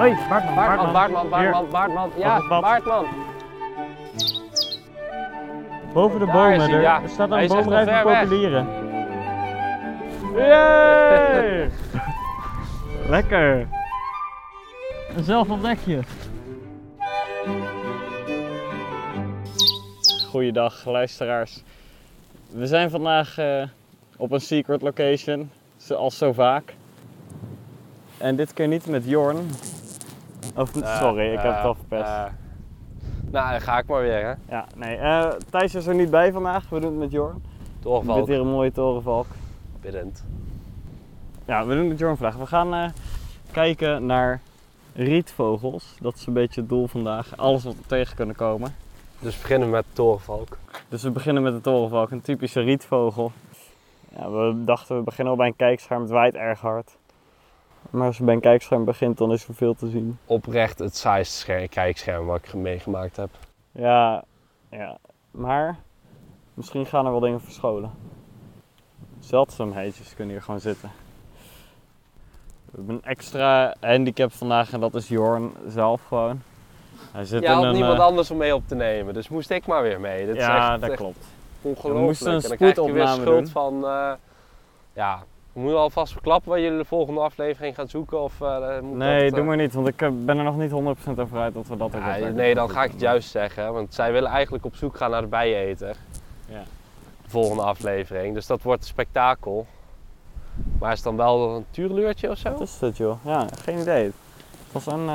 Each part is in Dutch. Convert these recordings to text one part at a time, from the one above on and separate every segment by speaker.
Speaker 1: Hoi, Baartman,
Speaker 2: Baartman, Baartman, Baartman, Baartman. Ja. Baartman.
Speaker 1: boven de
Speaker 2: Daar
Speaker 1: bomen.
Speaker 2: is hij,
Speaker 1: Er,
Speaker 2: ja.
Speaker 1: er staat een
Speaker 2: nog
Speaker 1: van populieren. Yay! Lekker. Een zelfontdekje. Goeiedag luisteraars. We zijn vandaag eh, op een secret location, zoals zo vaak. En dit keer niet met Jorn. Of, sorry, ik heb het al verpest.
Speaker 2: Nou, dan ga ik maar weer, hè.
Speaker 1: Ja, nee. eh, Thijs is er niet bij vandaag. We doen het met Jorn. Met
Speaker 2: Doorvalk.
Speaker 1: hier een mooie torenvalk.
Speaker 2: Biddend.
Speaker 1: Ja, we doen het met Jorn vandaag. We gaan eh, kijken naar rietvogels. Dat is een beetje het doel vandaag. Alles wat we tegen kunnen komen.
Speaker 2: Dus we beginnen met torenvalk.
Speaker 1: Dus we beginnen met de torenvalk, een typische rietvogel. Ja, we dachten we beginnen al bij een kijkscherm. Het waait erg hard. Maar als je bij een kijkscherm begint, dan is er veel te zien.
Speaker 2: Oprecht het saaiste scherm, kijkscherm wat ik meegemaakt heb.
Speaker 1: Ja, ja. Maar misschien gaan er wel dingen verscholen. Zeldzaamheidjes kunnen hier gewoon zitten. We hebben een extra handicap vandaag en dat is Jorn zelf gewoon. Hij zit
Speaker 2: Je
Speaker 1: in
Speaker 2: had
Speaker 1: een...
Speaker 2: niemand
Speaker 1: eh,
Speaker 2: anders om mee op te nemen, dus moest ik maar weer mee. Dat
Speaker 1: ja,
Speaker 2: is echt,
Speaker 1: dat
Speaker 2: echt
Speaker 1: klopt.
Speaker 2: ongelooflijk.
Speaker 1: We moesten een
Speaker 2: en dan krijg je weer schuld
Speaker 1: doen.
Speaker 2: van... eh, ja, we moeten alvast verklappen waar jullie de volgende aflevering gaan zoeken of eh, moet
Speaker 1: Nee,
Speaker 2: dat,
Speaker 1: doe
Speaker 2: eh,
Speaker 1: maar niet, want ik eh, ben er nog niet 100% over uit dat we dat ook
Speaker 2: Ja, nee, dan ga ik het juist zeggen. Want zij willen eigenlijk op zoek gaan naar de bijeneter.
Speaker 1: Ja.
Speaker 2: De volgende aflevering. Dus dat wordt een spektakel. Maar is het dan wel een tuurluurtje of zo?
Speaker 1: Wat is dat joh? Ja, geen idee. Het was een...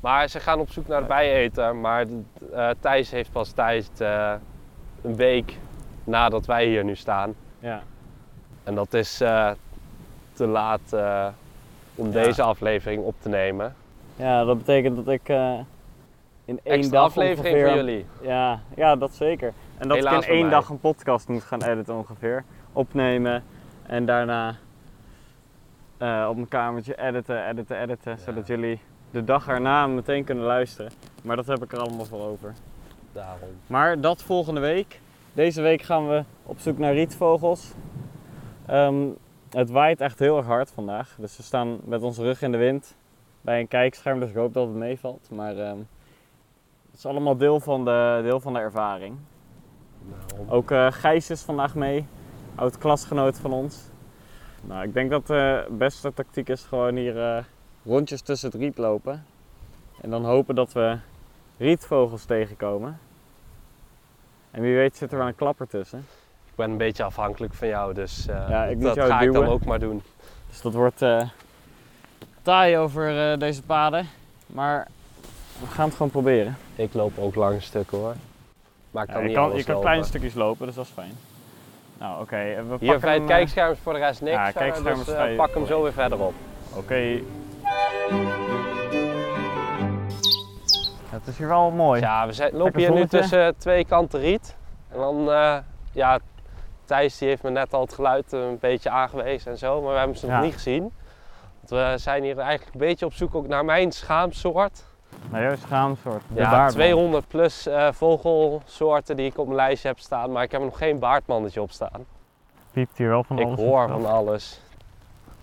Speaker 2: Maar ze gaan op zoek naar de bijeneter. Maar Thijs heeft pas tijd eh, een week nadat wij hier nu staan.
Speaker 1: ja.
Speaker 2: En dat is te laat eh, om
Speaker 1: Ja.
Speaker 2: deze aflevering op te nemen.
Speaker 1: ja, dat betekent dat ik eh, in één
Speaker 2: Extra
Speaker 1: dag
Speaker 2: aflevering
Speaker 1: ongeveer...
Speaker 2: voor jullie.
Speaker 1: Ja, ja, dat zeker. En dat
Speaker 2: Helaas
Speaker 1: ik in één
Speaker 2: mij.
Speaker 1: dag een podcast moet gaan editen ongeveer. Opnemen en daarna eh, op mijn kamertje editen, editen, editen. Zodat jullie de dag erna meteen kunnen luisteren. Maar dat heb ik er allemaal voor over.
Speaker 2: Daarom.
Speaker 1: Maar dat volgende week. Deze week gaan we op zoek naar rietvogels. Ehm, het waait echt heel erg hard vandaag. Dus we staan met onze rug in de wind bij een kijkscherm. Dus ik hoop dat het meevalt. Maar ehm, het is allemaal deel van de, deel van de ervaring.
Speaker 2: Daarom.
Speaker 1: Ook eh Gijs is vandaag mee. Oud klasgenoot van ons. Nou, ik denk dat de beste tactiek is gewoon hier eh, rondjes tussen het riet lopen. En dan hopen dat we rietvogels tegenkomen. En wie weet zit er wel een klapper tussen.
Speaker 2: Ik ben een beetje afhankelijk van jou, dus eh,
Speaker 1: Ja, ik
Speaker 2: dat ga ik dan ook maar doen.
Speaker 1: Dus dat wordt eh taai over eh, deze paden. Maar we gaan het gewoon proberen.
Speaker 2: Ik loop ook lange stukken hoor. Maar ik
Speaker 1: Ja,
Speaker 2: kan
Speaker 1: je
Speaker 2: niet
Speaker 1: kan, je kan kleine stukjes lopen, dus dat is fijn. Nou, oké. eh, we
Speaker 2: Hier
Speaker 1: pakken hem, eh,
Speaker 2: kijkscherm voor de rest niks.
Speaker 1: Ja, kijkscherm
Speaker 2: dus pak hem zo weer verderop.
Speaker 1: Oké. Het is hier wel mooi.
Speaker 2: Ja, we zijn, lopen hier nu tussen twee kanten riet. En dan, ja, Thijs die heeft me net al het geluid een beetje aangewezen en zo. Maar we hebben ze nog
Speaker 1: Ja.
Speaker 2: niet gezien. Want we zijn hier eigenlijk een beetje op zoek ook naar mijn schaamsoort.
Speaker 1: Nou, juist schaamsoort. De
Speaker 2: ja,
Speaker 1: baardman.
Speaker 2: 200 plus eh, vogelsoorten die ik op mijn lijstje heb staan. Maar ik heb er nog geen baardmannetje op staan.
Speaker 1: Piept hier wel van
Speaker 2: Ik
Speaker 1: alles.
Speaker 2: hoor
Speaker 1: en
Speaker 2: van alles.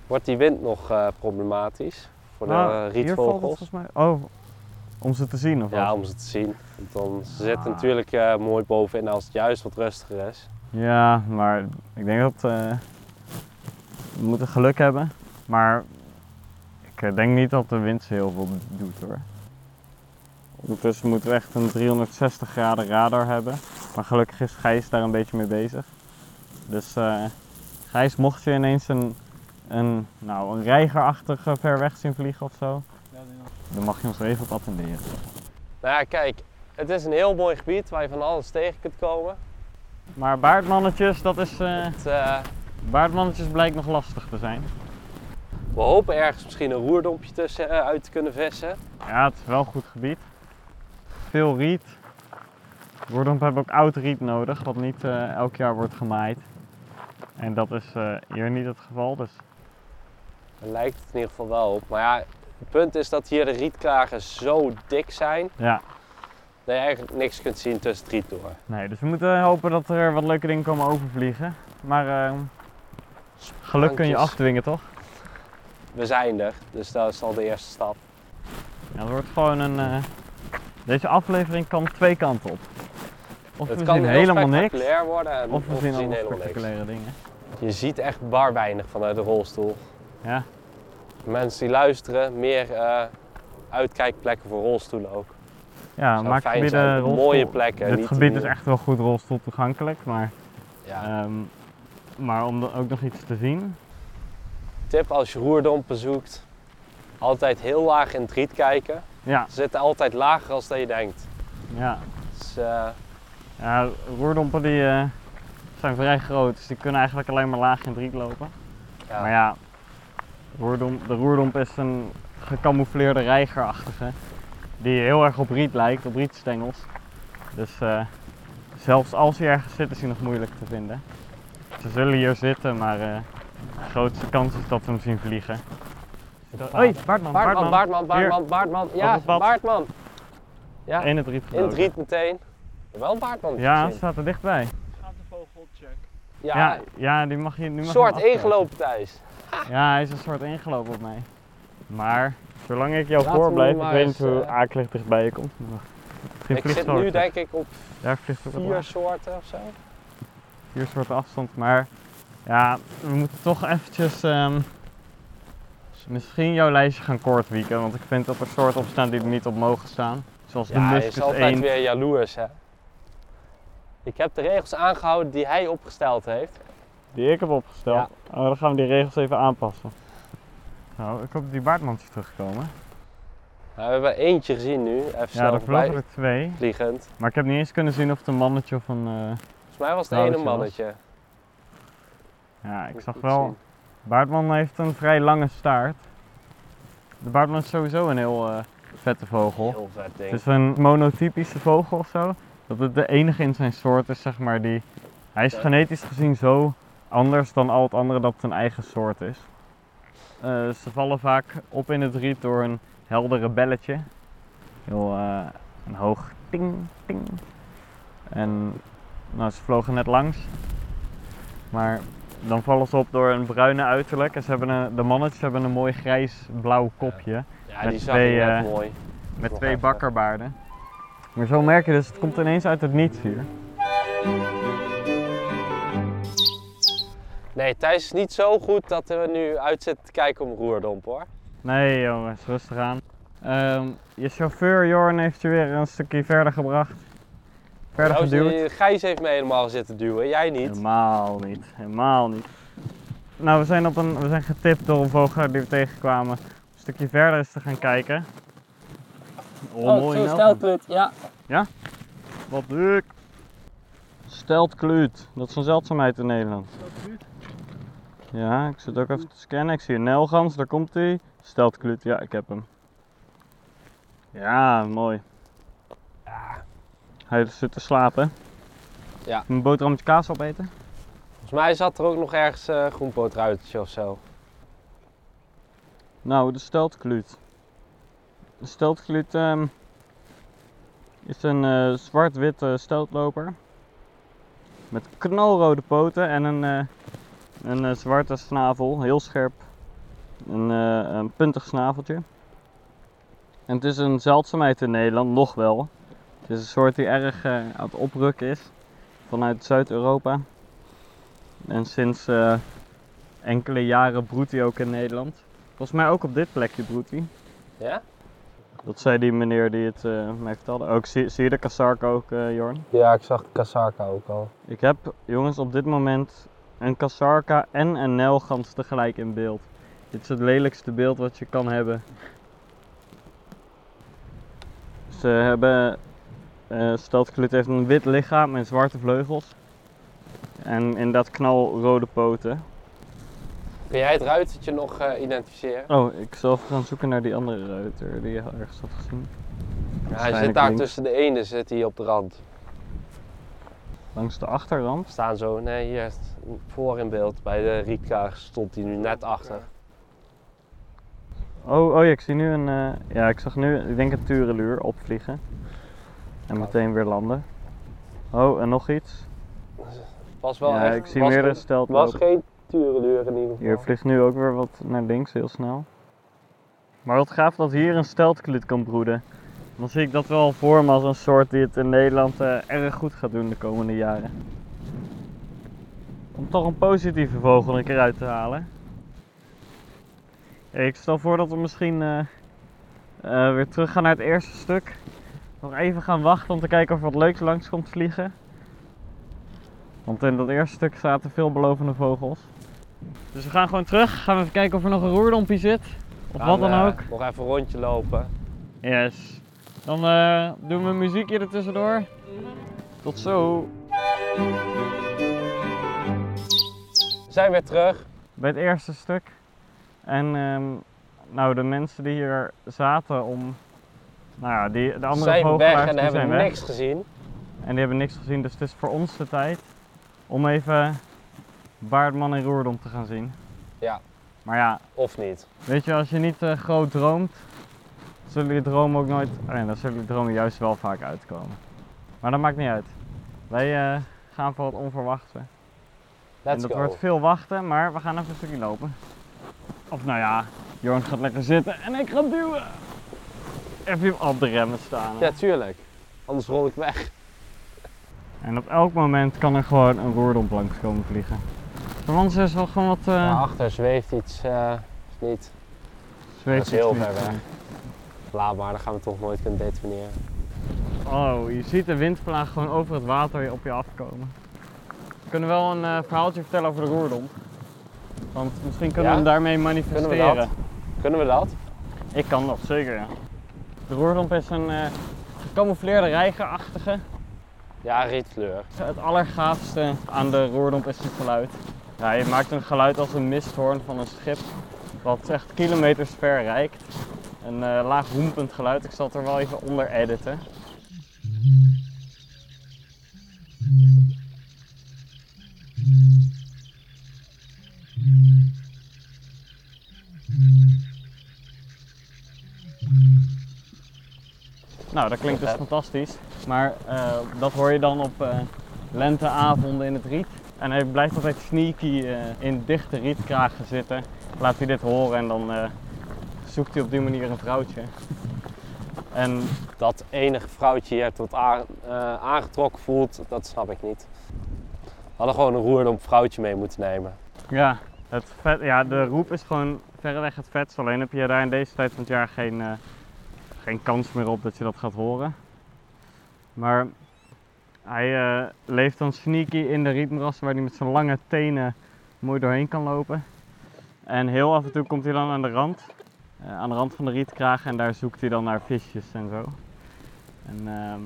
Speaker 2: Wordt die wind nog eh, problematisch voor de
Speaker 1: Nou,
Speaker 2: eh,
Speaker 1: het
Speaker 2: rietvogels?
Speaker 1: mij. Oh, om ze te zien of
Speaker 2: Ja,
Speaker 1: wat?
Speaker 2: om ze te zien. Want dan ze zitten
Speaker 1: Ah.
Speaker 2: natuurlijk eh, mooi bovenin als het juist wat rustiger is.
Speaker 1: Ja, maar ik denk dat eh, we moeten geluk hebben. Maar ik eh, denk niet dat de wind ze heel veel doet hoor. Ondertussen moeten we echt een 360 graden radar hebben. Maar gelukkig is Gijs daar een beetje mee bezig. Dus eh Gijs, mocht je ineens een, een, nou, een reigerachtige ver weg zien vliegen of zo, dan mag je ons er even op attenderen.
Speaker 2: Nou ja, kijk, het is een heel mooi gebied waar je van alles tegen kunt komen.
Speaker 1: Maar baardmannetjes, dat is, eh,
Speaker 2: Het, eh,
Speaker 1: baardmannetjes blijkt nog lastig te zijn.
Speaker 2: we hopen ergens misschien een roerdompje tussen eh, uit te kunnen vissen.
Speaker 1: Ja, het is wel een goed gebied. Veel riet. Roerdomp hebben ook oud riet nodig, wat niet eh, elk jaar wordt gemaaid. En dat is eh, hier niet het geval, dus
Speaker 2: Daar lijkt het in ieder geval wel op. Maar ja, het punt is dat hier de rietkragen zo dik zijn
Speaker 1: ja.
Speaker 2: Dat je eigenlijk niks kunt zien tussen het riet door.
Speaker 1: Nee, dus we moeten hopen dat er wat leuke dingen komen overvliegen. Maar eh, geluk kun je afdwingen, toch?
Speaker 2: We zijn er, dus dat is al de eerste stap.
Speaker 1: Ja, het wordt gewoon een. eh, deze aflevering kan twee kanten op. Of
Speaker 2: het
Speaker 1: we
Speaker 2: kan
Speaker 1: zien helemaal niks,
Speaker 2: worden en
Speaker 1: of we zien
Speaker 2: helemaal niks.
Speaker 1: dingen.
Speaker 2: Je ziet echt bar weinig vanuit de rolstoel.
Speaker 1: Ja,
Speaker 2: Mensen die luisteren, meer eh, uitkijkplekken voor rolstoelen ook.
Speaker 1: Ja
Speaker 2: Zou
Speaker 1: maak
Speaker 2: fijn
Speaker 1: gebieden rolstoel-
Speaker 2: Mooie plekken,
Speaker 1: Dit
Speaker 2: niet
Speaker 1: gebied is echt wel goed rolstoel toegankelijk, maar,
Speaker 2: Ja.
Speaker 1: ehm, maar om er ook nog iets te zien.
Speaker 2: Tip als je roerdompen zoekt, altijd heel laag in het riet kijken.
Speaker 1: Ja,
Speaker 2: Ze zitten altijd lager als dat je denkt.
Speaker 1: ja.
Speaker 2: Dus, eh,
Speaker 1: ja roerdompen die, eh, zijn vrij groot, dus die kunnen eigenlijk alleen maar laag in het riet lopen.
Speaker 2: ja.
Speaker 1: Maar ja, roerdomp, de roerdomp is een gecamoufleerde reigerachtige. Die heel erg op riet lijkt, op rietstengels. Dus eh, zelfs als hij ergens zit, is hij nog moeilijk te vinden. Ze zullen hier zitten, maar eh, de grootste kans is dat we hem zien vliegen. Hoi, Baartman,
Speaker 2: Baartman, Baartman,
Speaker 1: Hier.
Speaker 2: Baartman, Baartman. Ja. Baartman. Ja,
Speaker 1: In het riet
Speaker 2: in het riet meteen. Wel een Baartman.
Speaker 1: Ja,
Speaker 2: gezien.
Speaker 1: staat er dichtbij.
Speaker 3: Gaat de vogel check.
Speaker 2: ja,
Speaker 1: Ja, ja die mag je nu
Speaker 2: soort ingelopen Thijs.
Speaker 1: Ja, hij is een soort ingelopen op mij. Maar zolang ik jou voorblijf,
Speaker 2: hem
Speaker 1: ik weet niet hoe
Speaker 2: eh,
Speaker 1: akelig dichtbij je komt.
Speaker 2: Ik zit nu denk ik op
Speaker 1: Ja,
Speaker 2: vier soorten of zo.
Speaker 1: vier soorten afstand. Maar ja, we moeten toch eventjes ehm, misschien jouw lijstje gaan kortwieken. Want ik vind dat er soorten op staan die er niet op mogen staan. Zoals de
Speaker 2: Ja, hij
Speaker 1: muskus
Speaker 2: is altijd
Speaker 1: 1.
Speaker 2: weer jaloers hè. Ik heb de regels aangehouden die hij opgesteld heeft.
Speaker 1: Die ik heb opgesteld. Oh, dan gaan we die regels even aanpassen. Nou, ik hoop dat die baardmans is teruggekomen.
Speaker 2: Nou, we hebben eentje gezien nu, even
Speaker 1: Ja,
Speaker 2: snel
Speaker 1: er
Speaker 2: voorbij
Speaker 1: vlogen er twee.
Speaker 2: vliegend.
Speaker 1: Maar ik heb niet eens kunnen zien of het een mannetje of een... eh,
Speaker 2: Volgens mij was het
Speaker 1: Nou,
Speaker 2: ene
Speaker 1: was-
Speaker 2: mannetje.
Speaker 1: Ja, ik
Speaker 2: Moet
Speaker 1: zag wel...
Speaker 2: zien.
Speaker 1: Baardman heeft een vrij lange staart. De baardman is sowieso een heel eh, vette vogel.
Speaker 2: Heel vet ding.
Speaker 1: Het is een monotypische vogel of zo. Dat het de enige in zijn soort is, zeg maar, die... Hij is
Speaker 2: Ja.
Speaker 1: genetisch gezien zo anders dan al het andere dat het een eigen soort is. Eh, ze vallen vaak op in het riet door een heldere belletje. Heel eh, een hoog ting, ting. En nou, ze vlogen net langs. Maar dan vallen ze op door een bruine uiterlijk. En ze hebben een, de mannetjes hebben een mooi grijs-blauw kopje.
Speaker 2: ja,
Speaker 1: met
Speaker 2: die
Speaker 1: twee, eh,
Speaker 2: mooi.
Speaker 1: Met twee bakkerbaarden. Maar zo merk je dus, het komt ineens uit het niets hier.
Speaker 2: Nee, Thijs is niet zo goed dat we nu uit zitten te kijken om roerdomp hoor.
Speaker 1: Nee jongens, rustig aan. Ehm, je chauffeur Jorn heeft je weer een stukje verder gebracht. Verder geduwd.
Speaker 2: die Gijs heeft me helemaal zitten duwen, jij niet.
Speaker 1: Helemaal niet, helemaal niet. Nou, we zijn, op een, we zijn getipt door een vogelaar die we tegenkwamen. Een stukje verder eens te gaan kijken. Oh, mooi Nelson.
Speaker 2: ja.
Speaker 1: Wat leuk. Steltkluut, dat is een zeldzaamheid in Nederland. Ja, ik zit ook even te scannen. Ik zie een nelgans, daar komt hij. Steltkluut, ja, ik heb hem. Ja, mooi. Hij zit te slapen.
Speaker 2: Ja.
Speaker 1: Een boterhammetje kaas opeten?
Speaker 2: Volgens mij zat er ook nog ergens een groenpootruitertje of zo.
Speaker 1: Nou, de steltkluut. De steltkluut ehm, is een eh, zwart-witte steltloper. Met knalrode poten en een, eh, een eh, zwarte snavel, heel scherp. Een, eh, een puntig snaveltje. En het is een zeldzaamheid in Nederland, nog wel. Het is een soort die erg eh, aan het oprukken is vanuit Zuid-Europa. En sinds enkele jaren broedt hij ook in Nederland. Volgens mij ook op dit plekje broedt hij.
Speaker 2: Ja?
Speaker 1: Dat zei die meneer die het mij vertelde. Ook, zie, zie je de kasark ook, Jorn?
Speaker 2: Ja, ik zag Kasarka ook al.
Speaker 1: Ik heb, jongens, op dit moment een kasarka en een nelgans tegelijk in beeld. Dit is het lelijkste beeld wat je kan hebben. Ze hebben, eh steltklut heeft een wit lichaam en zwarte vleugels. En inderdaad knalrode poten.
Speaker 2: Kun jij het ruitertje nog eh, identificeren?
Speaker 1: Oh, ik zal even gaan zoeken naar die andere ruiter die je ergens had gezien.
Speaker 2: Ja, hij zit daar
Speaker 1: links.
Speaker 2: tussen de ene, zit hij op de rand.
Speaker 1: Langs de achterrand.
Speaker 2: Staan zo, nee hier voor in beeld. Bij de Rietka stond hij nu net achter.
Speaker 1: Oh, oh ja, ik zie nu een. eh, ja, ik zag nu, ik denk een tureluur opvliegen. En meteen weer landen. Oh, en nog iets.
Speaker 2: Was wel
Speaker 1: ja,
Speaker 2: echt,
Speaker 1: ik zie
Speaker 2: was
Speaker 1: meerdere
Speaker 2: geen-
Speaker 1: stelt
Speaker 2: was
Speaker 1: lopen.
Speaker 2: geen turenduur in ieder geval.
Speaker 1: Hier vliegt nu ook weer wat naar links, heel snel. Maar wat gaaf dat hier een steltkluut kan broeden. Dan zie ik dat wel voor me als een soort die het in Nederland eh, erg goed gaat doen de komende jaren. Om toch een positieve vogel een keer uit te halen. Ik stel voor dat we misschien eh, eh, weer terug gaan naar het eerste stuk. Nog even gaan wachten om te kijken of er wat leuks langs komt vliegen. Want in dat eerste stuk zaten veelbelovende vogels. Dus we gaan gewoon terug. Gaan we even kijken of er nog een roerdompie zit. Of
Speaker 2: Gaan,
Speaker 1: wat dan ook.
Speaker 2: Nog even een rondje lopen.
Speaker 1: Yes. Dan eh, doen we een muziekje er tussendoor. Tot zo.
Speaker 2: We zijn weer terug.
Speaker 1: Bij het eerste stuk. En ehm, nou, de mensen die hier zaten om. Nou ja, die, de andere
Speaker 2: zijn weg en
Speaker 1: die
Speaker 2: hebben
Speaker 1: weg.
Speaker 2: niks gezien.
Speaker 1: En die hebben niks gezien, dus het is voor ons de tijd om even Baardman en Roerdom te gaan zien.
Speaker 2: Ja.
Speaker 1: Maar ja,
Speaker 2: Of niet.
Speaker 1: weet je, als je niet eh, groot droomt, zullen je dromen ook nooit. Oh nee, dan zullen je dromen juist wel vaak uitkomen. Maar dat maakt niet uit. Wij eh, gaan voor het onverwachte. en
Speaker 2: Let's
Speaker 1: dat
Speaker 2: go.
Speaker 1: wordt veel wachten, maar we gaan even een stukje lopen. Of nou ja, Jorn gaat lekker zitten en ik ga duwen. Even op de remmen staan. hè.
Speaker 2: Ja, tuurlijk. Anders rol ik weg.
Speaker 1: En op elk moment kan er gewoon een roerdomp langs komen vliegen. Voor ons is wel gewoon wat uh,
Speaker 2: Daarachter zweeft iets. eh, niet. dat is heel ver weg. Laat maar, dan gaan we toch nooit kunnen detoneren.
Speaker 1: Oh, je ziet de windvlaag gewoon over het water op je afkomen. We kunnen wel een eh, verhaaltje vertellen over de roerdomp. Want misschien kunnen
Speaker 2: Ja?
Speaker 1: we hem daarmee
Speaker 2: Kunnen
Speaker 1: manifesteren.
Speaker 2: we dat? Kunnen we dat?
Speaker 1: Ik kan dat, zeker ja. De roerdomp is een eh, gecamoufleerde reigerachtige.
Speaker 2: Ja, rietkleur.
Speaker 1: Het allergaafste aan de roerdomp is het geluid. Ja, je maakt een geluid als een misthoorn van een schip, wat echt kilometers ver reikt. Een eh, laag hoempend geluid, ik zal het er wel even onder editen. Nou, dat klinkt dus fantastisch. Maar eh, dat hoor je dan op eh, lenteavonden in het riet. En hij blijft altijd sneaky in dichte rietkragen zitten. Laat hij dit horen en dan zoekt hij op die manier een vrouwtje. En
Speaker 2: Dat enige vrouwtje hier tot eh, aangetrokken voelt, dat snap ik niet. We hadden gewoon een roerdomp vrouwtje mee moeten nemen.
Speaker 1: ja, het vet, ja, de roep is gewoon verreweg het vetst. Alleen heb je daar in deze tijd van het jaar geen, eh, geen kans meer op dat je dat gaat horen. Maar hij eh, leeft dan sneaky in de rietmoerassen waar hij met zijn lange tenen mooi doorheen kan lopen. En heel af en toe komt hij dan aan de rand, aan de rand van de rietkraag en daar zoekt hij dan naar visjes en zo. En ehm,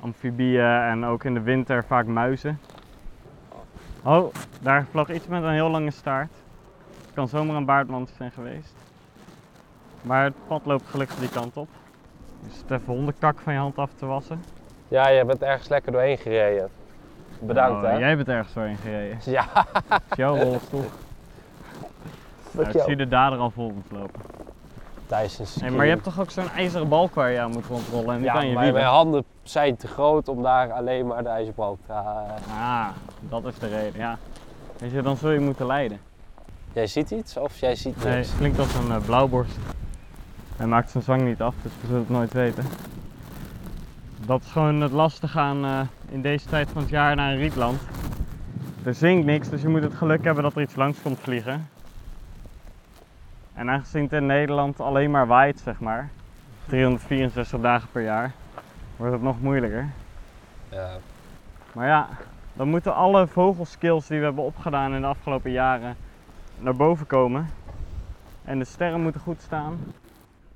Speaker 1: amfibieën en ook in de winter vaak muizen. Oh, daar vloog iets met een heel lange staart. Het kan zomaar een baardmans zijn geweest. Maar het pad loopt gelukkig die kant op. Dus het even hondenkak van je hand af te wassen.
Speaker 2: Ja, je bent ergens lekker doorheen gereden. Bedankt
Speaker 1: Nou,
Speaker 2: hè.
Speaker 1: Jij bent ergens doorheen gereden.
Speaker 2: Ja,
Speaker 1: Het is jouw rolstoel. Nou, ik zie de dader al voor ons lopen. Hey, maar je hebt toch ook zo'n ijzeren balk waar je aan moet rondrollen en die
Speaker 2: Ja,
Speaker 1: kan je
Speaker 2: maar
Speaker 1: wielen?
Speaker 2: mijn handen zijn te groot om daar alleen maar de ijzerbalk te halen.
Speaker 1: Ah, dat is de reden, ja. Weet je, dan zul je moeten leiden.
Speaker 2: Jij ziet iets of jij ziet
Speaker 1: Nee,
Speaker 2: niks?
Speaker 1: het klinkt als een eh, blauwborst. Hij maakt zijn zang niet af, dus we zullen het nooit weten. Dat is gewoon het lastige aan eh, in deze tijd van het jaar naar een rietland. Er zingt niks, dus je moet het geluk hebben dat er iets langs komt vliegen. En aangezien het in Nederland alleen maar waait, zeg maar, 364 dagen per jaar, wordt het nog moeilijker.
Speaker 2: Ja.
Speaker 1: Maar ja, dan moeten alle vogelskills die we hebben opgedaan in de afgelopen jaren naar boven komen. En de sterren moeten goed staan.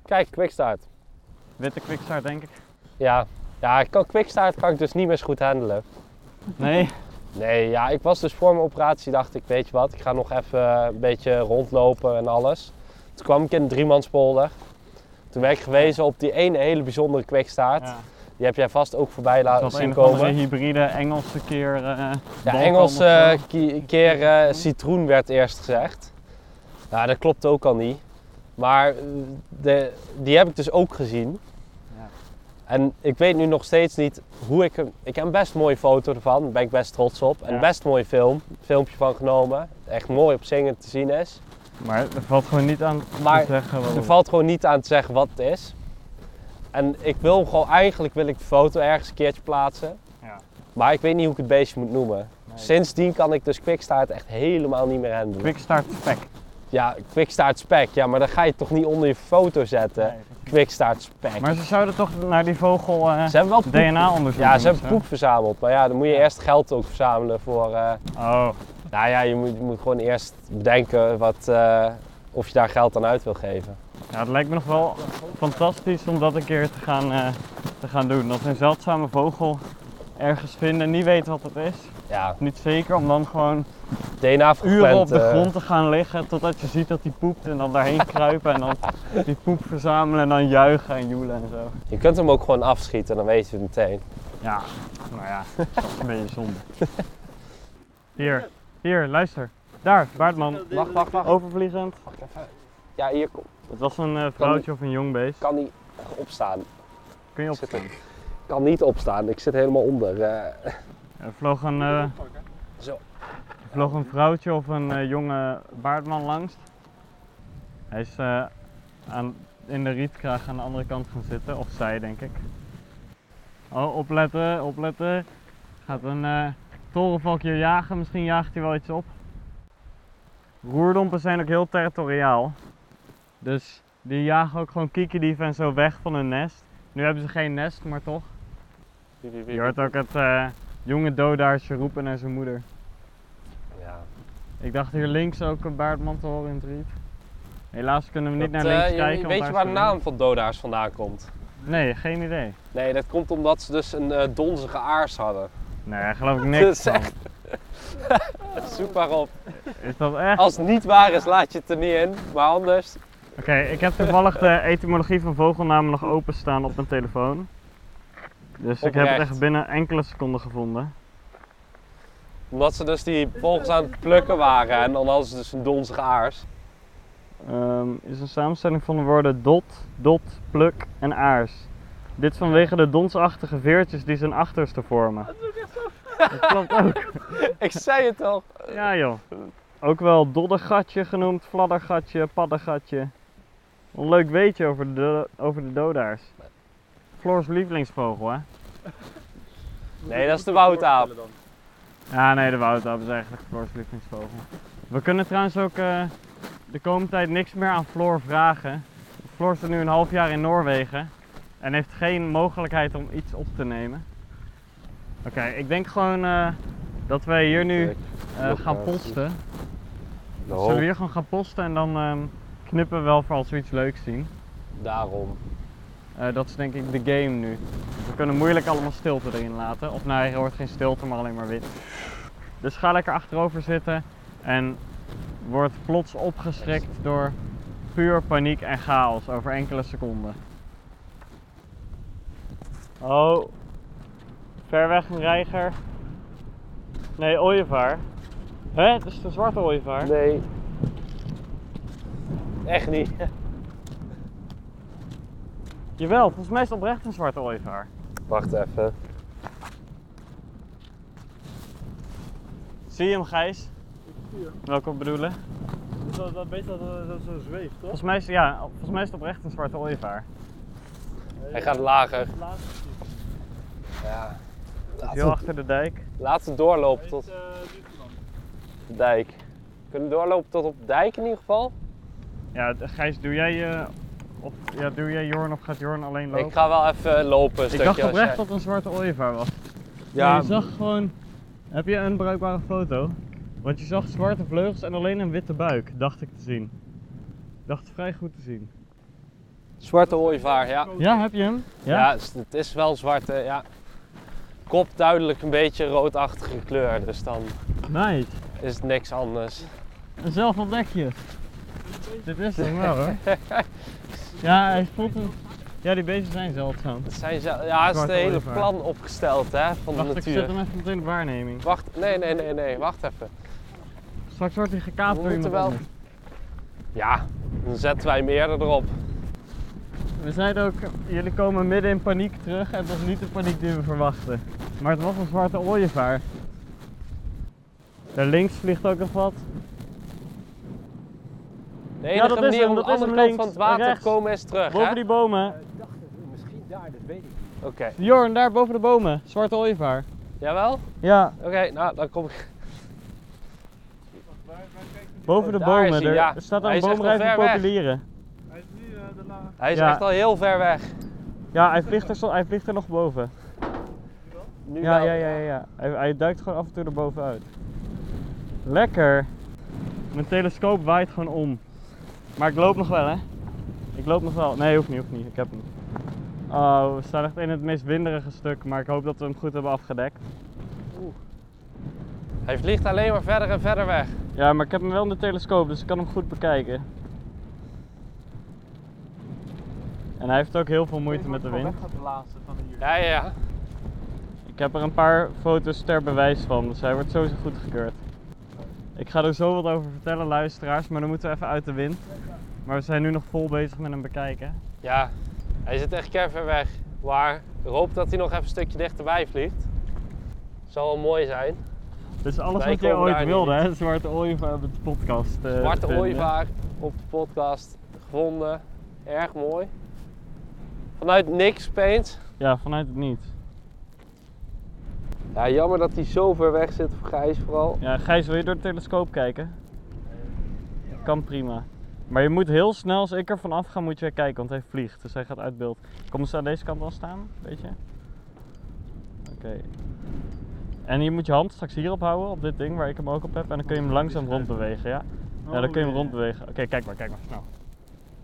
Speaker 2: Kijk, quickstart.
Speaker 1: Witte quickstart denk ik.
Speaker 2: Ja, ja ik kan quickstart kan ik dus niet meer zo goed handelen.
Speaker 1: Nee,
Speaker 2: Nee, ja, ik was dus voor mijn operatie, dacht ik, weet je wat, ik ga nog even een beetje rondlopen en alles. Toen kwam ik in de driemanspolider. Toen werd ik gewezen op die ene hele bijzondere
Speaker 1: ja.
Speaker 2: Die heb jij vast ook voorbij
Speaker 1: dat
Speaker 2: laten zien
Speaker 1: een of andere
Speaker 2: komen.
Speaker 1: hybride Engelse keer. eh
Speaker 2: Ja,
Speaker 1: Balkan
Speaker 2: Engels
Speaker 1: of zo.
Speaker 2: ki- keer eh, citroen werd eerst gezegd. Ja, dat klopt ook al niet. Maar eh, de, die heb ik dus ook gezien.
Speaker 1: Ja.
Speaker 2: En ik weet nu nog steeds niet hoe ik hem... Ik heb een best mooie foto ervan, daar ben ik best trots op. En
Speaker 1: Ja.
Speaker 2: een best mooie film, filmpje van genomen. Echt mooi op zingen te zien is.
Speaker 1: Maar er valt gewoon niet aan
Speaker 2: Maar
Speaker 1: te zeggen wat
Speaker 2: Er
Speaker 1: het-
Speaker 2: valt gewoon niet aan te zeggen wat het is. En ik wil gewoon, eigenlijk wil ik de foto ergens een keertje plaatsen.
Speaker 1: Ja.
Speaker 2: Maar ik weet niet hoe ik het beestje moet noemen.
Speaker 1: Nee.
Speaker 2: Sindsdien kan ik dus quickstart echt helemaal niet meer handelen.
Speaker 1: Quickstart spec.
Speaker 2: Ja, quickstart spec. Ja, maar dan ga je toch niet onder je foto zetten.
Speaker 1: Nee,
Speaker 2: Quickstart spec.
Speaker 1: Maar ze zouden toch naar die vogel eh,
Speaker 2: ze hebben wel poep,
Speaker 1: DNA-onderzoek
Speaker 2: ja, ze hebben poep verzameld. Maar ja, dan moet je eerst geld ook verzamelen voor... eh,
Speaker 1: Oh,
Speaker 2: nou ja, je moet, je moet gewoon eerst bedenken wat, eh, of je daar geld aan uit wil geven.
Speaker 1: ja, het lijkt me nog wel fantastisch om dat een keer te gaan, eh, te gaan doen. Dat een zeldzame vogel ergens vinden, niet weten wat het is.
Speaker 2: Ja,
Speaker 1: Niet zeker, om dan gewoon
Speaker 2: DNA
Speaker 1: uren op de
Speaker 2: eh,
Speaker 1: grond te gaan liggen totdat je ziet dat hij poept en dan daarheen kruipen en dan die poep verzamelen en dan juichen en joelen en zo.
Speaker 2: Je kunt hem ook gewoon afschieten, dan weet je het meteen.
Speaker 1: Ja, nou ja, dat is een beetje zonde. Hier, hier, luister. Daar, Baardman.
Speaker 2: Wacht, wacht, wacht.
Speaker 1: Overvliegend.
Speaker 2: Wacht even. Ja, hier kom-
Speaker 1: Het was een eh, vrouwtje of een jong beest.
Speaker 2: kan niet opstaan.
Speaker 1: Kun je
Speaker 2: Ik
Speaker 1: opstaan?
Speaker 2: er- kan niet opstaan, ik zit helemaal onder. eh.
Speaker 1: Er vloog een, eh,
Speaker 2: Zo.
Speaker 1: er vloog een vrouwtje of een eh, jonge baardman langs. Hij is eh, aan, in de rietkraag aan de andere kant gaan zitten, of zij denk ik. Oh, opletten, opletten. Gaat een eh torenvalk hier jagen, misschien jaagt hij wel iets op. Roerdompen zijn ook heel territoriaal. Dus die jagen ook gewoon kiekerdieven en zo weg van hun nest. Nu hebben ze geen nest, maar toch. Je hoort ook het eh, jonge dodaarsje roepen naar zijn moeder.
Speaker 2: Ja.
Speaker 1: Ik dacht hier links ook een baardman te horen in het riet. Helaas kunnen we niet
Speaker 2: Dat,
Speaker 1: naar links
Speaker 2: je-
Speaker 1: kijken.
Speaker 2: Weet je waar de naam van dodaars vandaan komt?
Speaker 1: Nee, geen idee.
Speaker 2: Nee, dat komt omdat ze dus een eh, donzige aars hadden.
Speaker 1: Nee, daar geloof ik
Speaker 2: Dat
Speaker 1: niks
Speaker 2: is
Speaker 1: van.
Speaker 2: echt- Zoek maar op.
Speaker 1: Is dat echt?
Speaker 2: Als het niet waar is, laat je het er niet in. Maar anders.
Speaker 1: Oké, ik heb toevallig de etymologie van vogelnamen nog openstaan op mijn telefoon. Dus ik heb het echt binnen enkele seconden gevonden.
Speaker 2: Omdat ze dus die vogels aan het plukken waren. En dan hadden ze dus een donzige aars.
Speaker 1: Ehm, is een samenstelling van de woorden dot, dot, pluk en aars. Dit vanwege de donsachtige veertjes die zijn achterste vormen. Dat klopt ook.
Speaker 2: Ik zei het al.
Speaker 1: Ja joh. Ook wel doddergatje genoemd, fladdergatje, paddengatje. Een leuk weetje over de, over de dodaars. Floors lievelingsvogel hè?
Speaker 2: Nee, dat is de woutaap.
Speaker 1: Ja nee, de woutaap is eigenlijk Floors lievelingsvogel. We kunnen trouwens ook eh, de komende tijd niks meer aan Floor vragen. Floor zit nu een half jaar in Noorwegen en heeft geen mogelijkheid om iets op te nemen. Oké, ik denk gewoon eh, dat wij hier nu eh, gaan posten. Zullen we hier gewoon gaan posten en dan ehm, knippen we wel voor als we iets leuks zien.
Speaker 2: Daarom.
Speaker 1: Eh, dat is denk ik de game nu. We kunnen moeilijk allemaal stilte erin laten. Of nee, er hoort geen stilte, maar alleen maar wit. Dus ga lekker achterover zitten en word plots opgeschrikt door puur paniek en chaos over enkele seconden. Oh, ver weg een reiger. Nee, ooievaar. Hè? Het is de zwarte ooievaar.
Speaker 2: Nee. Echt niet.
Speaker 1: Jawel, volgens mij is het oprecht een zwarte ooievaar.
Speaker 2: Wacht even.
Speaker 1: Zie je hem, Gijs? Welke bedoelen?
Speaker 3: Dat, dat beest dat dat zo zweeft, toch?
Speaker 1: Volgens mij is, ja, volgens mij is het oprecht een zwarte ooievaar.
Speaker 2: Hij gaat lager.
Speaker 3: Laat
Speaker 2: Ja.
Speaker 1: Heel achter de dijk.
Speaker 2: We doorlopen tot de dijk. Kunnen we doorlopen tot op de dijk in ieder geval?
Speaker 1: Ja, Gijs, doe jij, eh of, ja, doe jij Jorn of gaat Jorn alleen lopen?
Speaker 2: Ik ga wel even lopen een
Speaker 1: Ik dacht oprecht
Speaker 2: jij-
Speaker 1: dat een zwarte ooievaar was.
Speaker 2: Ja,
Speaker 1: je zag gewoon... Heb je een bruikbare foto? Want je zag zwarte vleugels en alleen een witte buik, dacht ik te zien. Ik dacht vrij goed te zien.
Speaker 2: zwarte ooievaar, ja.
Speaker 1: Ja, heb je hem?
Speaker 2: Ja, het is- het is wel zwart, hè, ja. Kop duidelijk een beetje roodachtige kleur, dus dan
Speaker 1: Nice.
Speaker 2: is het niks anders.
Speaker 1: En zelf ontdek je. Dit is hem wel hoor. Ja, hij spot een... Ja, die beesten zijn zeldzaam.
Speaker 2: Het zijn zo, ja, het is het hele plan opgesteld hè, van de
Speaker 1: Wacht, ik zet
Speaker 2: natuur.
Speaker 1: hem even meteen op waarneming.
Speaker 2: Wacht, nee, nee, nee, nee, wacht even.
Speaker 1: Straks wordt hij gekaapt door iemand
Speaker 2: wel-. Ja, dan zetten wij meer erop.
Speaker 1: We zeiden ook, jullie komen midden in paniek terug en het was niet de paniek die we verwachten. Maar het was een zwarte ooievaar. Daar links vliegt ook nog wat.
Speaker 2: De enige
Speaker 1: dat is
Speaker 2: manier
Speaker 1: hem,
Speaker 2: om de andere kant van het water
Speaker 1: rechts.
Speaker 2: te komen is terug, hè?
Speaker 1: Boven die bomen.
Speaker 4: Ik dacht het, misschien daar, dat weet ik niet.
Speaker 2: Oké.
Speaker 1: Jorn, daar boven de bomen. Zwarte ooievaar.
Speaker 2: Jawel?
Speaker 1: Ja,
Speaker 2: Oké, nou dan kom ik.
Speaker 1: boven de
Speaker 2: Daar
Speaker 1: bomen.
Speaker 2: is hij,
Speaker 1: er,
Speaker 2: ja.
Speaker 1: er staat
Speaker 2: Hij
Speaker 1: een
Speaker 2: is echt
Speaker 1: boomrijf
Speaker 2: wel
Speaker 1: van
Speaker 2: ver weg.
Speaker 1: populieren.
Speaker 3: Hij is nu eh, daarna.
Speaker 2: Hij is
Speaker 1: Ja.
Speaker 2: echt al heel ver weg.
Speaker 1: Ja, hij vliegt er, zo- hij vliegt er nog boven.
Speaker 2: Nu
Speaker 1: Ja,
Speaker 2: wel.
Speaker 1: ja, ja, ja. ja. Hij, hij duikt gewoon af en toe er bovenuit. Lekker. Mijn telescoop waait gewoon om. Maar ik loop nog wel, hè? Ik loop nog wel. Nee, hoeft niet, hoeft niet. Ik heb hem. Oh, we staan echt in het meest winderige stuk, maar ik hoop dat we hem goed hebben afgedekt.
Speaker 2: Hij vliegt alleen maar verder en verder weg.
Speaker 1: Ja, maar ik heb hem wel in de telescoop, dus ik kan hem goed bekijken. En hij heeft ook heel veel moeite met de wind.
Speaker 3: gaat de laatste van hier.
Speaker 2: Ja, ja, ja.
Speaker 1: Ik heb er een paar foto's ter bewijs van, dus hij wordt sowieso goedgekeurd. Ik ga er zo wat over vertellen, luisteraars, maar dan moeten we even uit de wind. Maar we zijn nu nog vol bezig met hem bekijken.
Speaker 2: Ja, hij zit echt ver weg. Maar ik hoop dat hij nog even een stukje dichterbij vliegt. Zal wel mooi zijn.
Speaker 1: Dus alles
Speaker 2: Wij
Speaker 1: wat jij
Speaker 2: komen
Speaker 1: ooit wilde, hè? Zwarte ooievaar met de podcast. eh,
Speaker 2: Zwarte ooievaar op de podcast gevonden. Erg mooi. Vanuit niks opeens.
Speaker 1: Ja, vanuit het niet.
Speaker 2: Ja, jammer dat hij zo ver weg zit, voor Gijs vooral.
Speaker 1: Ja, Gijs, wil je door de telescoop kijken? Kan prima. Maar je moet heel snel, als ik er vanaf ga, moet je weer kijken, want hij vliegt. Dus hij gaat uit beeld. Kom ze aan deze kant al staan, weet je? Oké. En je moet je hand straks hierop houden, op dit ding waar ik hem ook op heb. En dan kun je hem langzaam rondbewegen, ja? Ja, dan kun je hem rondbewegen. Oké, kijk maar, kijk maar, snel.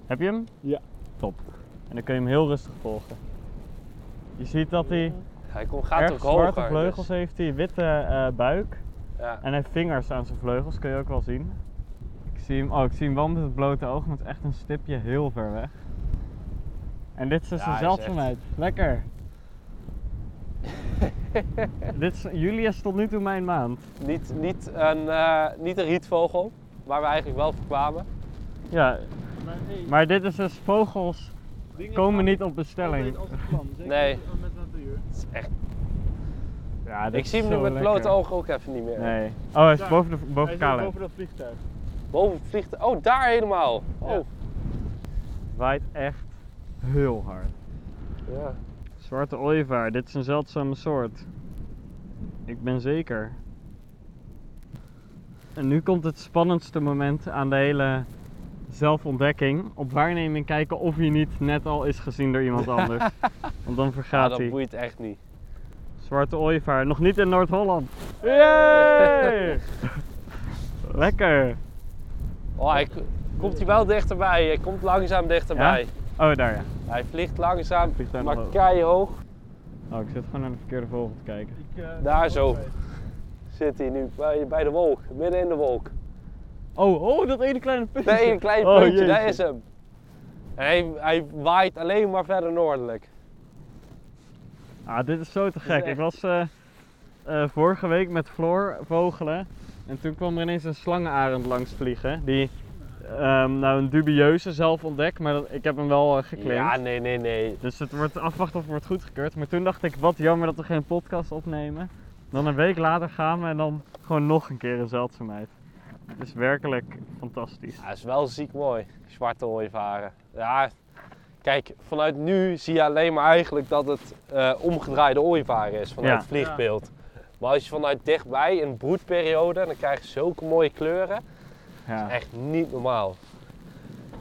Speaker 1: Heb je hem?
Speaker 3: Ja.
Speaker 1: Top. En dan kun je hem heel rustig volgen. Je ziet dat hij
Speaker 2: Hij komt, gaat
Speaker 1: erg
Speaker 2: ook hoger.
Speaker 1: zwarte vleugels
Speaker 2: dus-
Speaker 1: heeft, hij witte eh, buik.
Speaker 2: ja.
Speaker 1: En hij heeft vingers aan zijn vleugels, kun je ook wel zien. Ik zie hem, oh, ik zie hem wel met het blote oog, maar het is echt een stipje heel ver weg. En dit is dus
Speaker 2: Ja,
Speaker 1: een zeldzaamheid. Lekker. dit is Julia is tot nu toe mijn maand.
Speaker 2: Niet, niet, een, eh, niet een rietvogel, waar we eigenlijk wel voor kwamen.
Speaker 1: Ja,
Speaker 3: Maar, hey,
Speaker 1: maar dit is dus vogels
Speaker 3: dingen
Speaker 1: komen niet op bestelling.
Speaker 3: plan.
Speaker 2: Nee. Het is echt...
Speaker 1: Ja,
Speaker 2: Ik
Speaker 1: is
Speaker 2: zie hem nu met blote ogen ook even niet meer.
Speaker 1: Nee. Oh, hij is
Speaker 3: Daar.
Speaker 1: boven, de,
Speaker 3: Hij
Speaker 1: boven
Speaker 3: is boven dat vliegtuig.
Speaker 2: Boven het vliegtuig. Oh, daar helemaal. Oh.
Speaker 3: Ja.
Speaker 1: Waait echt heel hard.
Speaker 2: Ja.
Speaker 1: Zwarte ooievaar, dit is een zeldzame soort. Ik ben zeker. En nu komt het spannendste moment aan de hele zelfontdekking. Op waarneming kijken of hij niet net al is gezien door iemand anders. Want dan
Speaker 2: Ja,
Speaker 1: vergaat
Speaker 2: dat
Speaker 1: hij.
Speaker 2: boeit echt niet.
Speaker 1: Zwarte ooievaar, nog niet in Noord-Holland. Yay! Lekker.
Speaker 2: Oh, hij komt hij wel dichterbij. Hij komt langzaam dichterbij.
Speaker 1: Oh, daar ja.
Speaker 2: Hij vliegt langzaam,
Speaker 1: Vliegt daar
Speaker 2: maar
Speaker 1: nog hoog.
Speaker 2: keihog
Speaker 1: Oh, ik zit gewoon naar de verkeerde vogel te kijken.
Speaker 3: Ik, eh,
Speaker 2: Daar zo. zit hij nu bij, bij de wolk. Midden in de wolk.
Speaker 1: Oh, oh, dat ene kleine puntje.
Speaker 2: Dat ene kleine
Speaker 1: Oh,
Speaker 2: puntje, daar
Speaker 1: jeetje.
Speaker 2: is hem. En hij, hij waait alleen maar verder noordelijk.
Speaker 1: Ah, dit is zo te gek.
Speaker 2: echt-
Speaker 1: Ik was eh, eh, vorige week met Floor vogelen. En toen kwam er ineens een slangenarend langs vliegen. Die, ehm, nou een dubieuze zelf ontdekt, maar dat, ik heb hem wel uh, geclaimd.
Speaker 2: Ja, nee, nee, nee.
Speaker 1: Dus het wordt afwachten of het wordt goedgekeurd. Maar toen dacht ik, wat jammer dat we geen podcast opnemen. Dan een week later gaan we en dan gewoon nog een keer een zeldzaamheid. Het is werkelijk fantastisch.
Speaker 2: Ja, is wel ziek mooi, zwarte ooievaren. Ja, kijk, vanuit nu zie je alleen maar eigenlijk dat het eh, omgedraaide ooievaar is vanuit
Speaker 1: Ja.
Speaker 2: het vliegbeeld. Maar als je vanuit dichtbij in broedperiode, dan krijg je zulke mooie kleuren.
Speaker 1: Ja.
Speaker 2: Echt niet normaal.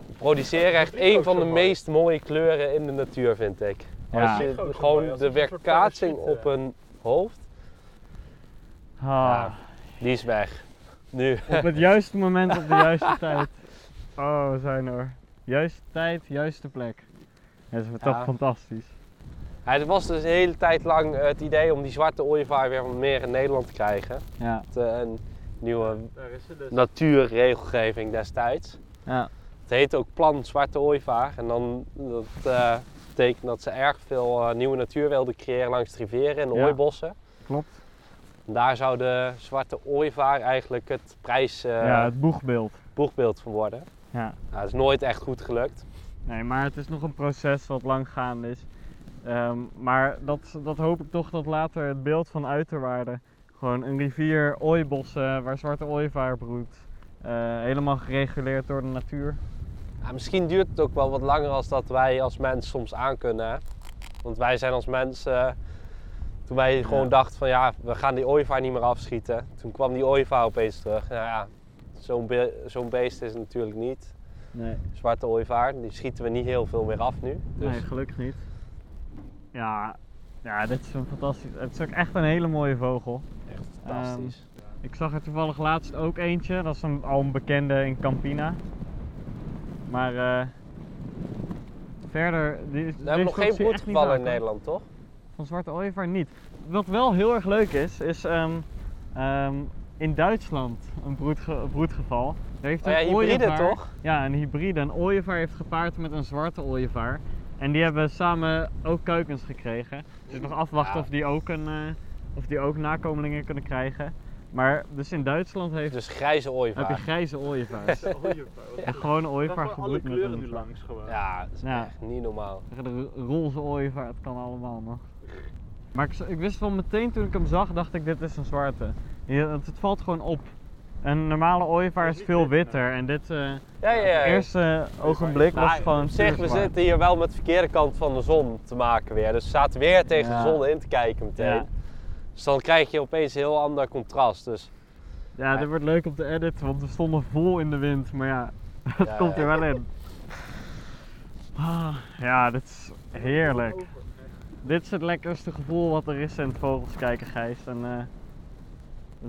Speaker 2: We produceren echt een van de
Speaker 3: mooi.
Speaker 2: meest mooie kleuren in de natuur, vind ik.
Speaker 1: Ja.
Speaker 2: Als je
Speaker 3: mooi,
Speaker 2: gewoon
Speaker 3: als
Speaker 2: de
Speaker 3: een
Speaker 2: weerkaatsing op een hoofd,
Speaker 1: Ah,
Speaker 2: die is weg. Nu.
Speaker 1: op het juiste moment op de juiste tijd. Oh, we zijn er. Juiste tijd, juiste plek. Dat is toch
Speaker 2: Ja.
Speaker 1: fantastisch.
Speaker 2: Ja, het was dus de hele tijd lang eh, het idee om die zwarte ooievaar weer meer in Nederland te krijgen.
Speaker 1: Ja.
Speaker 2: Met, eh, een nieuwe
Speaker 3: dus.
Speaker 2: natuurregelgeving destijds.
Speaker 1: ja.
Speaker 2: Het heet ook Plan Zwarte Ooievaar. En dan, dat eh, betekent dat ze erg veel nieuwe natuur wilden creëren langs de rivieren en de
Speaker 1: Ja.
Speaker 2: ooibossen.
Speaker 1: Klopt.
Speaker 2: En daar zou de Zwarte Ooievaar eigenlijk het prijsboegbeeld
Speaker 1: ja, het boegbeeld.
Speaker 2: van worden.
Speaker 1: Ja.
Speaker 2: Nou, dat is nooit echt goed gelukt.
Speaker 1: Nee, maar het is nog een proces wat lang gaande is. Ehm, maar dat, dat hoop ik toch dat later het beeld van uiterwaarde. Gewoon een rivier, ooibossen waar zwarte ooievaar broedt. Eh, helemaal gereguleerd door de natuur.
Speaker 2: Ja, misschien duurt het ook wel wat langer als dat wij als mens soms aankunnen. Hè? Want wij zijn als mens, eh, toen wij gewoon
Speaker 1: Ja.
Speaker 2: dachten van ja, we gaan die ooievaar niet meer afschieten. Toen kwam die ooievaar opeens terug. Nou ja, zo'n be- zo'n beest is het natuurlijk niet.
Speaker 1: Nee.
Speaker 2: Zwarte ooievaar, die schieten we niet heel veel meer af nu. Dus
Speaker 1: Nee, gelukkig niet. Ja, ja, dit is een fantastisch. Het is ook echt een hele mooie vogel.
Speaker 2: echt fantastisch.
Speaker 1: Ik zag er toevallig laatst ook eentje. Dat is een, al een bekende in Campina. Maar eh, verder. Die,
Speaker 2: we hebben nog geen broedgevallen in Nederland, toch?
Speaker 1: Van zwarte ooievaar niet. Wat wel heel erg leuk is, is ehm, ehm, in Duitsland een broedge- broedgeval. Daar heeft
Speaker 2: Oh ja,
Speaker 1: een
Speaker 2: hybride
Speaker 1: ooievaar-
Speaker 2: toch?
Speaker 1: Ja, een hybride. Een ooievaar heeft gepaard met een zwarte ooievaar. En die hebben samen ook kuikens gekregen. Dus nog afwachten
Speaker 2: Ja.
Speaker 1: of, die ook een, eh, of die ook nakomelingen kunnen krijgen. Maar dus in Duitsland heeft,
Speaker 2: Dus grijze
Speaker 1: heb je
Speaker 2: ooievaar.
Speaker 1: grijze ooievaars. Een ooievaar gebroed met
Speaker 3: kleuren
Speaker 1: een
Speaker 3: nu langs gewoon.
Speaker 2: Ja, dat is
Speaker 1: Ja.
Speaker 2: echt niet normaal.
Speaker 1: de roze ooievaar, het kan allemaal nog. Maar ik, wist wel meteen toen ik hem zag, dacht ik dit is een zwarte. Je- het, het valt gewoon op. Een normale ooievaar is veel
Speaker 3: wit,
Speaker 1: witter en dit eh
Speaker 2: Ja, ja, ja.
Speaker 1: eerste ogenblik was
Speaker 2: Maar
Speaker 1: gewoon
Speaker 2: op zich, we zitten hier wel met de verkeerde kant van de zon te maken weer. Dus we zaten weer tegen
Speaker 1: Ja.
Speaker 2: de zon in te kijken meteen.
Speaker 1: Ja.
Speaker 2: Dus dan krijg je opeens een heel ander contrast. Dus
Speaker 1: Ja, dit wordt leuk op de edit, want we stonden vol in de wind, maar ja, het
Speaker 2: Ja,
Speaker 1: komt er wel in. Ah, ja, dit is heerlijk. Dit is het lekkerste gevoel wat er is in het vogels kijken, Gijs. En, eh,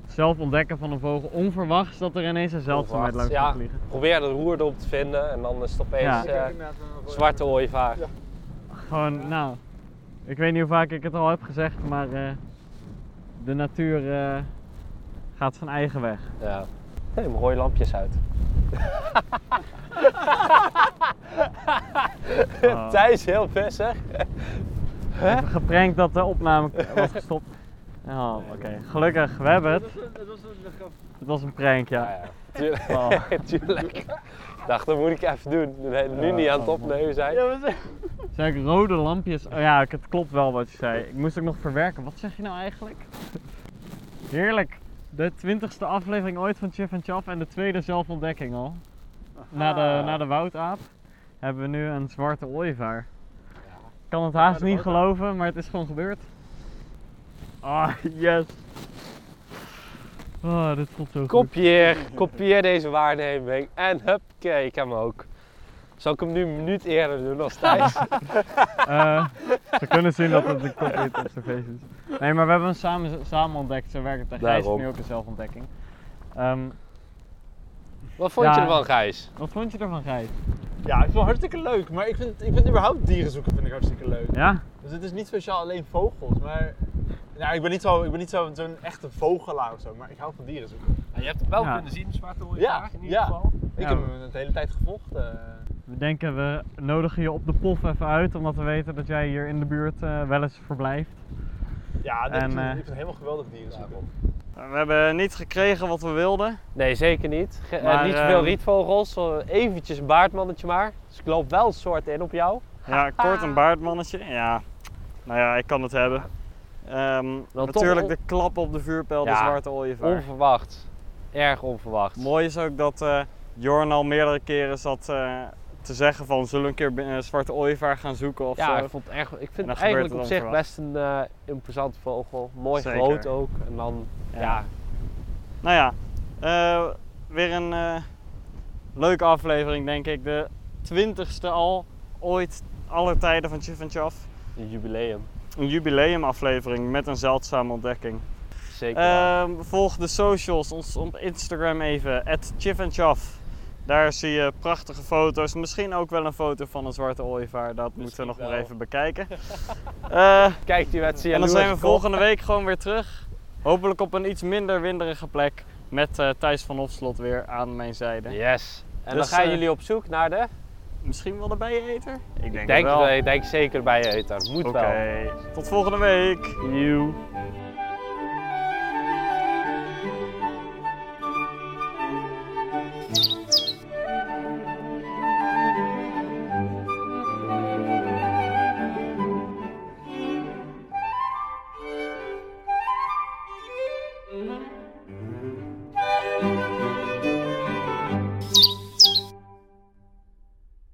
Speaker 1: het zelf ontdekken van een vogel, onverwachts dat er ineens een zeldzaamheid langs
Speaker 2: ja,
Speaker 1: vliegen.
Speaker 2: probeer de roer erop te vinden en dan is het opeens
Speaker 1: Ja.
Speaker 2: eh, zwarte ooievaar.
Speaker 3: Ja.
Speaker 1: Gewoon, nou, ik weet niet hoe vaak ik het al heb gezegd, maar eh, de natuur eh, gaat zijn eigen weg.
Speaker 2: Ja. Nee, mijn rode lampjes uit.
Speaker 1: Oh.
Speaker 2: Thijs heel
Speaker 1: Even geprankt dat de opname was gestopt. Oh, oké. Gelukkig, we hebben het.
Speaker 3: Het was een, het was een grap.
Speaker 1: Het was een prank, ja.
Speaker 2: Ja, ja. Tuurlijk.
Speaker 1: Oh.
Speaker 2: Tuurlijk. Ik dacht, dat moet ik even doen. Nu
Speaker 1: Ja,
Speaker 2: niet aan het opnemen zijn.
Speaker 3: Ja, we zijn...
Speaker 1: Zeg ik rode lampjes? Oh ja, het klopt wel wat je zei. Ik moest ook nog verwerken. Wat zeg je nou eigenlijk? Heerlijk. De twintigste aflevering ooit van Chif en Chaf en de tweede zelfontdekking al. Na de, na de woudaap hebben we nu een zwarte ooievaar. Ik kan het haast niet geloven, maar het is gewoon gebeurd. Ah, yes. Oh, dit voelt zo goed.
Speaker 2: Kopieer, kopieer deze waarneming en huppakee, ik heb hem ook. Zal ik hem nu een minuut eerder doen als Thijs?
Speaker 1: Eh, ze kunnen zien dat het een complete observation is. Nee, maar we hebben hem samen, samen ontdekt. Zo werkt het. Gijs is nu ook een zelfontdekking. Ehm,
Speaker 2: Wat vond je
Speaker 1: Ja.
Speaker 2: ervan, Gijs?
Speaker 1: wat vond je ervan, Gijs?
Speaker 3: Ja, ik vind het hartstikke leuk. Maar ik vind, ik vind überhaupt dieren zoeken vind ik hartstikke leuk.
Speaker 1: Ja?
Speaker 3: Dus het is niet speciaal alleen vogels, maar... Nou, ik ben niet zo- ik ben niet zo- zo'n echte vogelaar of zo, maar ik hou van dieren zoeken.
Speaker 2: je hebt hem wel
Speaker 1: Ja.
Speaker 2: kunnen zien, zwarte
Speaker 3: Ja, ja. Ik
Speaker 1: Ja.
Speaker 3: heb hem de hele tijd gevolgd. eh.
Speaker 1: We denken, we nodigen je op de pof even uit, omdat we weten dat jij hier in de buurt eh, wel eens verblijft.
Speaker 3: Ja, dit,
Speaker 1: En,
Speaker 3: ik, vind,
Speaker 1: eh,
Speaker 3: ik vind het helemaal geweldig dieren zoeken.
Speaker 1: We hebben niet gekregen wat we wilden.
Speaker 2: Nee, zeker niet. Ge- eh,
Speaker 1: Maar,
Speaker 2: niet zoveel
Speaker 1: ehm,
Speaker 2: rietvogels, eventjes een baardmannetje maar. Dus ik loop wel een soort in op jou.
Speaker 1: Ja, kort een baardmannetje. Ja, nou ja, ik kan het hebben. Ehm, natuurlijk de klap op de vuurpijl, de zwarte ooievaar.
Speaker 2: Onverwacht. Erg onverwacht.
Speaker 1: Mooi is ook dat eh Jorn al meerdere keren zat eh, te zeggen van zullen we een keer een zwarte ooievaar gaan zoeken of
Speaker 2: Ja,
Speaker 1: zo.
Speaker 2: ik, vond het echt, ik
Speaker 1: En
Speaker 2: vind het eigenlijk op zich best een eh imposante vogel. Mooi
Speaker 1: Zeker.
Speaker 2: groot ook. En dan,
Speaker 1: Ja.
Speaker 2: ja,
Speaker 1: Nou ja, eh, weer een eh, leuke aflevering denk ik. De twintigste al ooit aller tijden van Chif Chaf.
Speaker 2: een jubileum.
Speaker 1: Een jubileumaflevering met een zeldzame ontdekking.
Speaker 2: Zeker.
Speaker 1: Ehm, volg de socials, ons op Instagram even, @chifandchaf. Daar zie je prachtige foto's, misschien ook wel een foto van een zwarte ooievaar. Dat moeten we nog maar even bekijken. Eh,
Speaker 2: Kijk, die werd
Speaker 1: en dan zijn we volgende week gewoon weer terug. Hopelijk op een iets minder winderige plek. Met eh, Thijs van Hofslot weer aan mijn zijde.
Speaker 2: Yes. En
Speaker 1: Dus,
Speaker 2: dan gaan
Speaker 1: eh,
Speaker 2: jullie op zoek naar de...
Speaker 1: Misschien wel de bijeneter? Ik denk,
Speaker 2: Denk,
Speaker 1: het wel.
Speaker 2: ik denk zeker bij je eten. Moet
Speaker 1: Oké,
Speaker 2: wel.
Speaker 1: tot volgende week.
Speaker 2: You.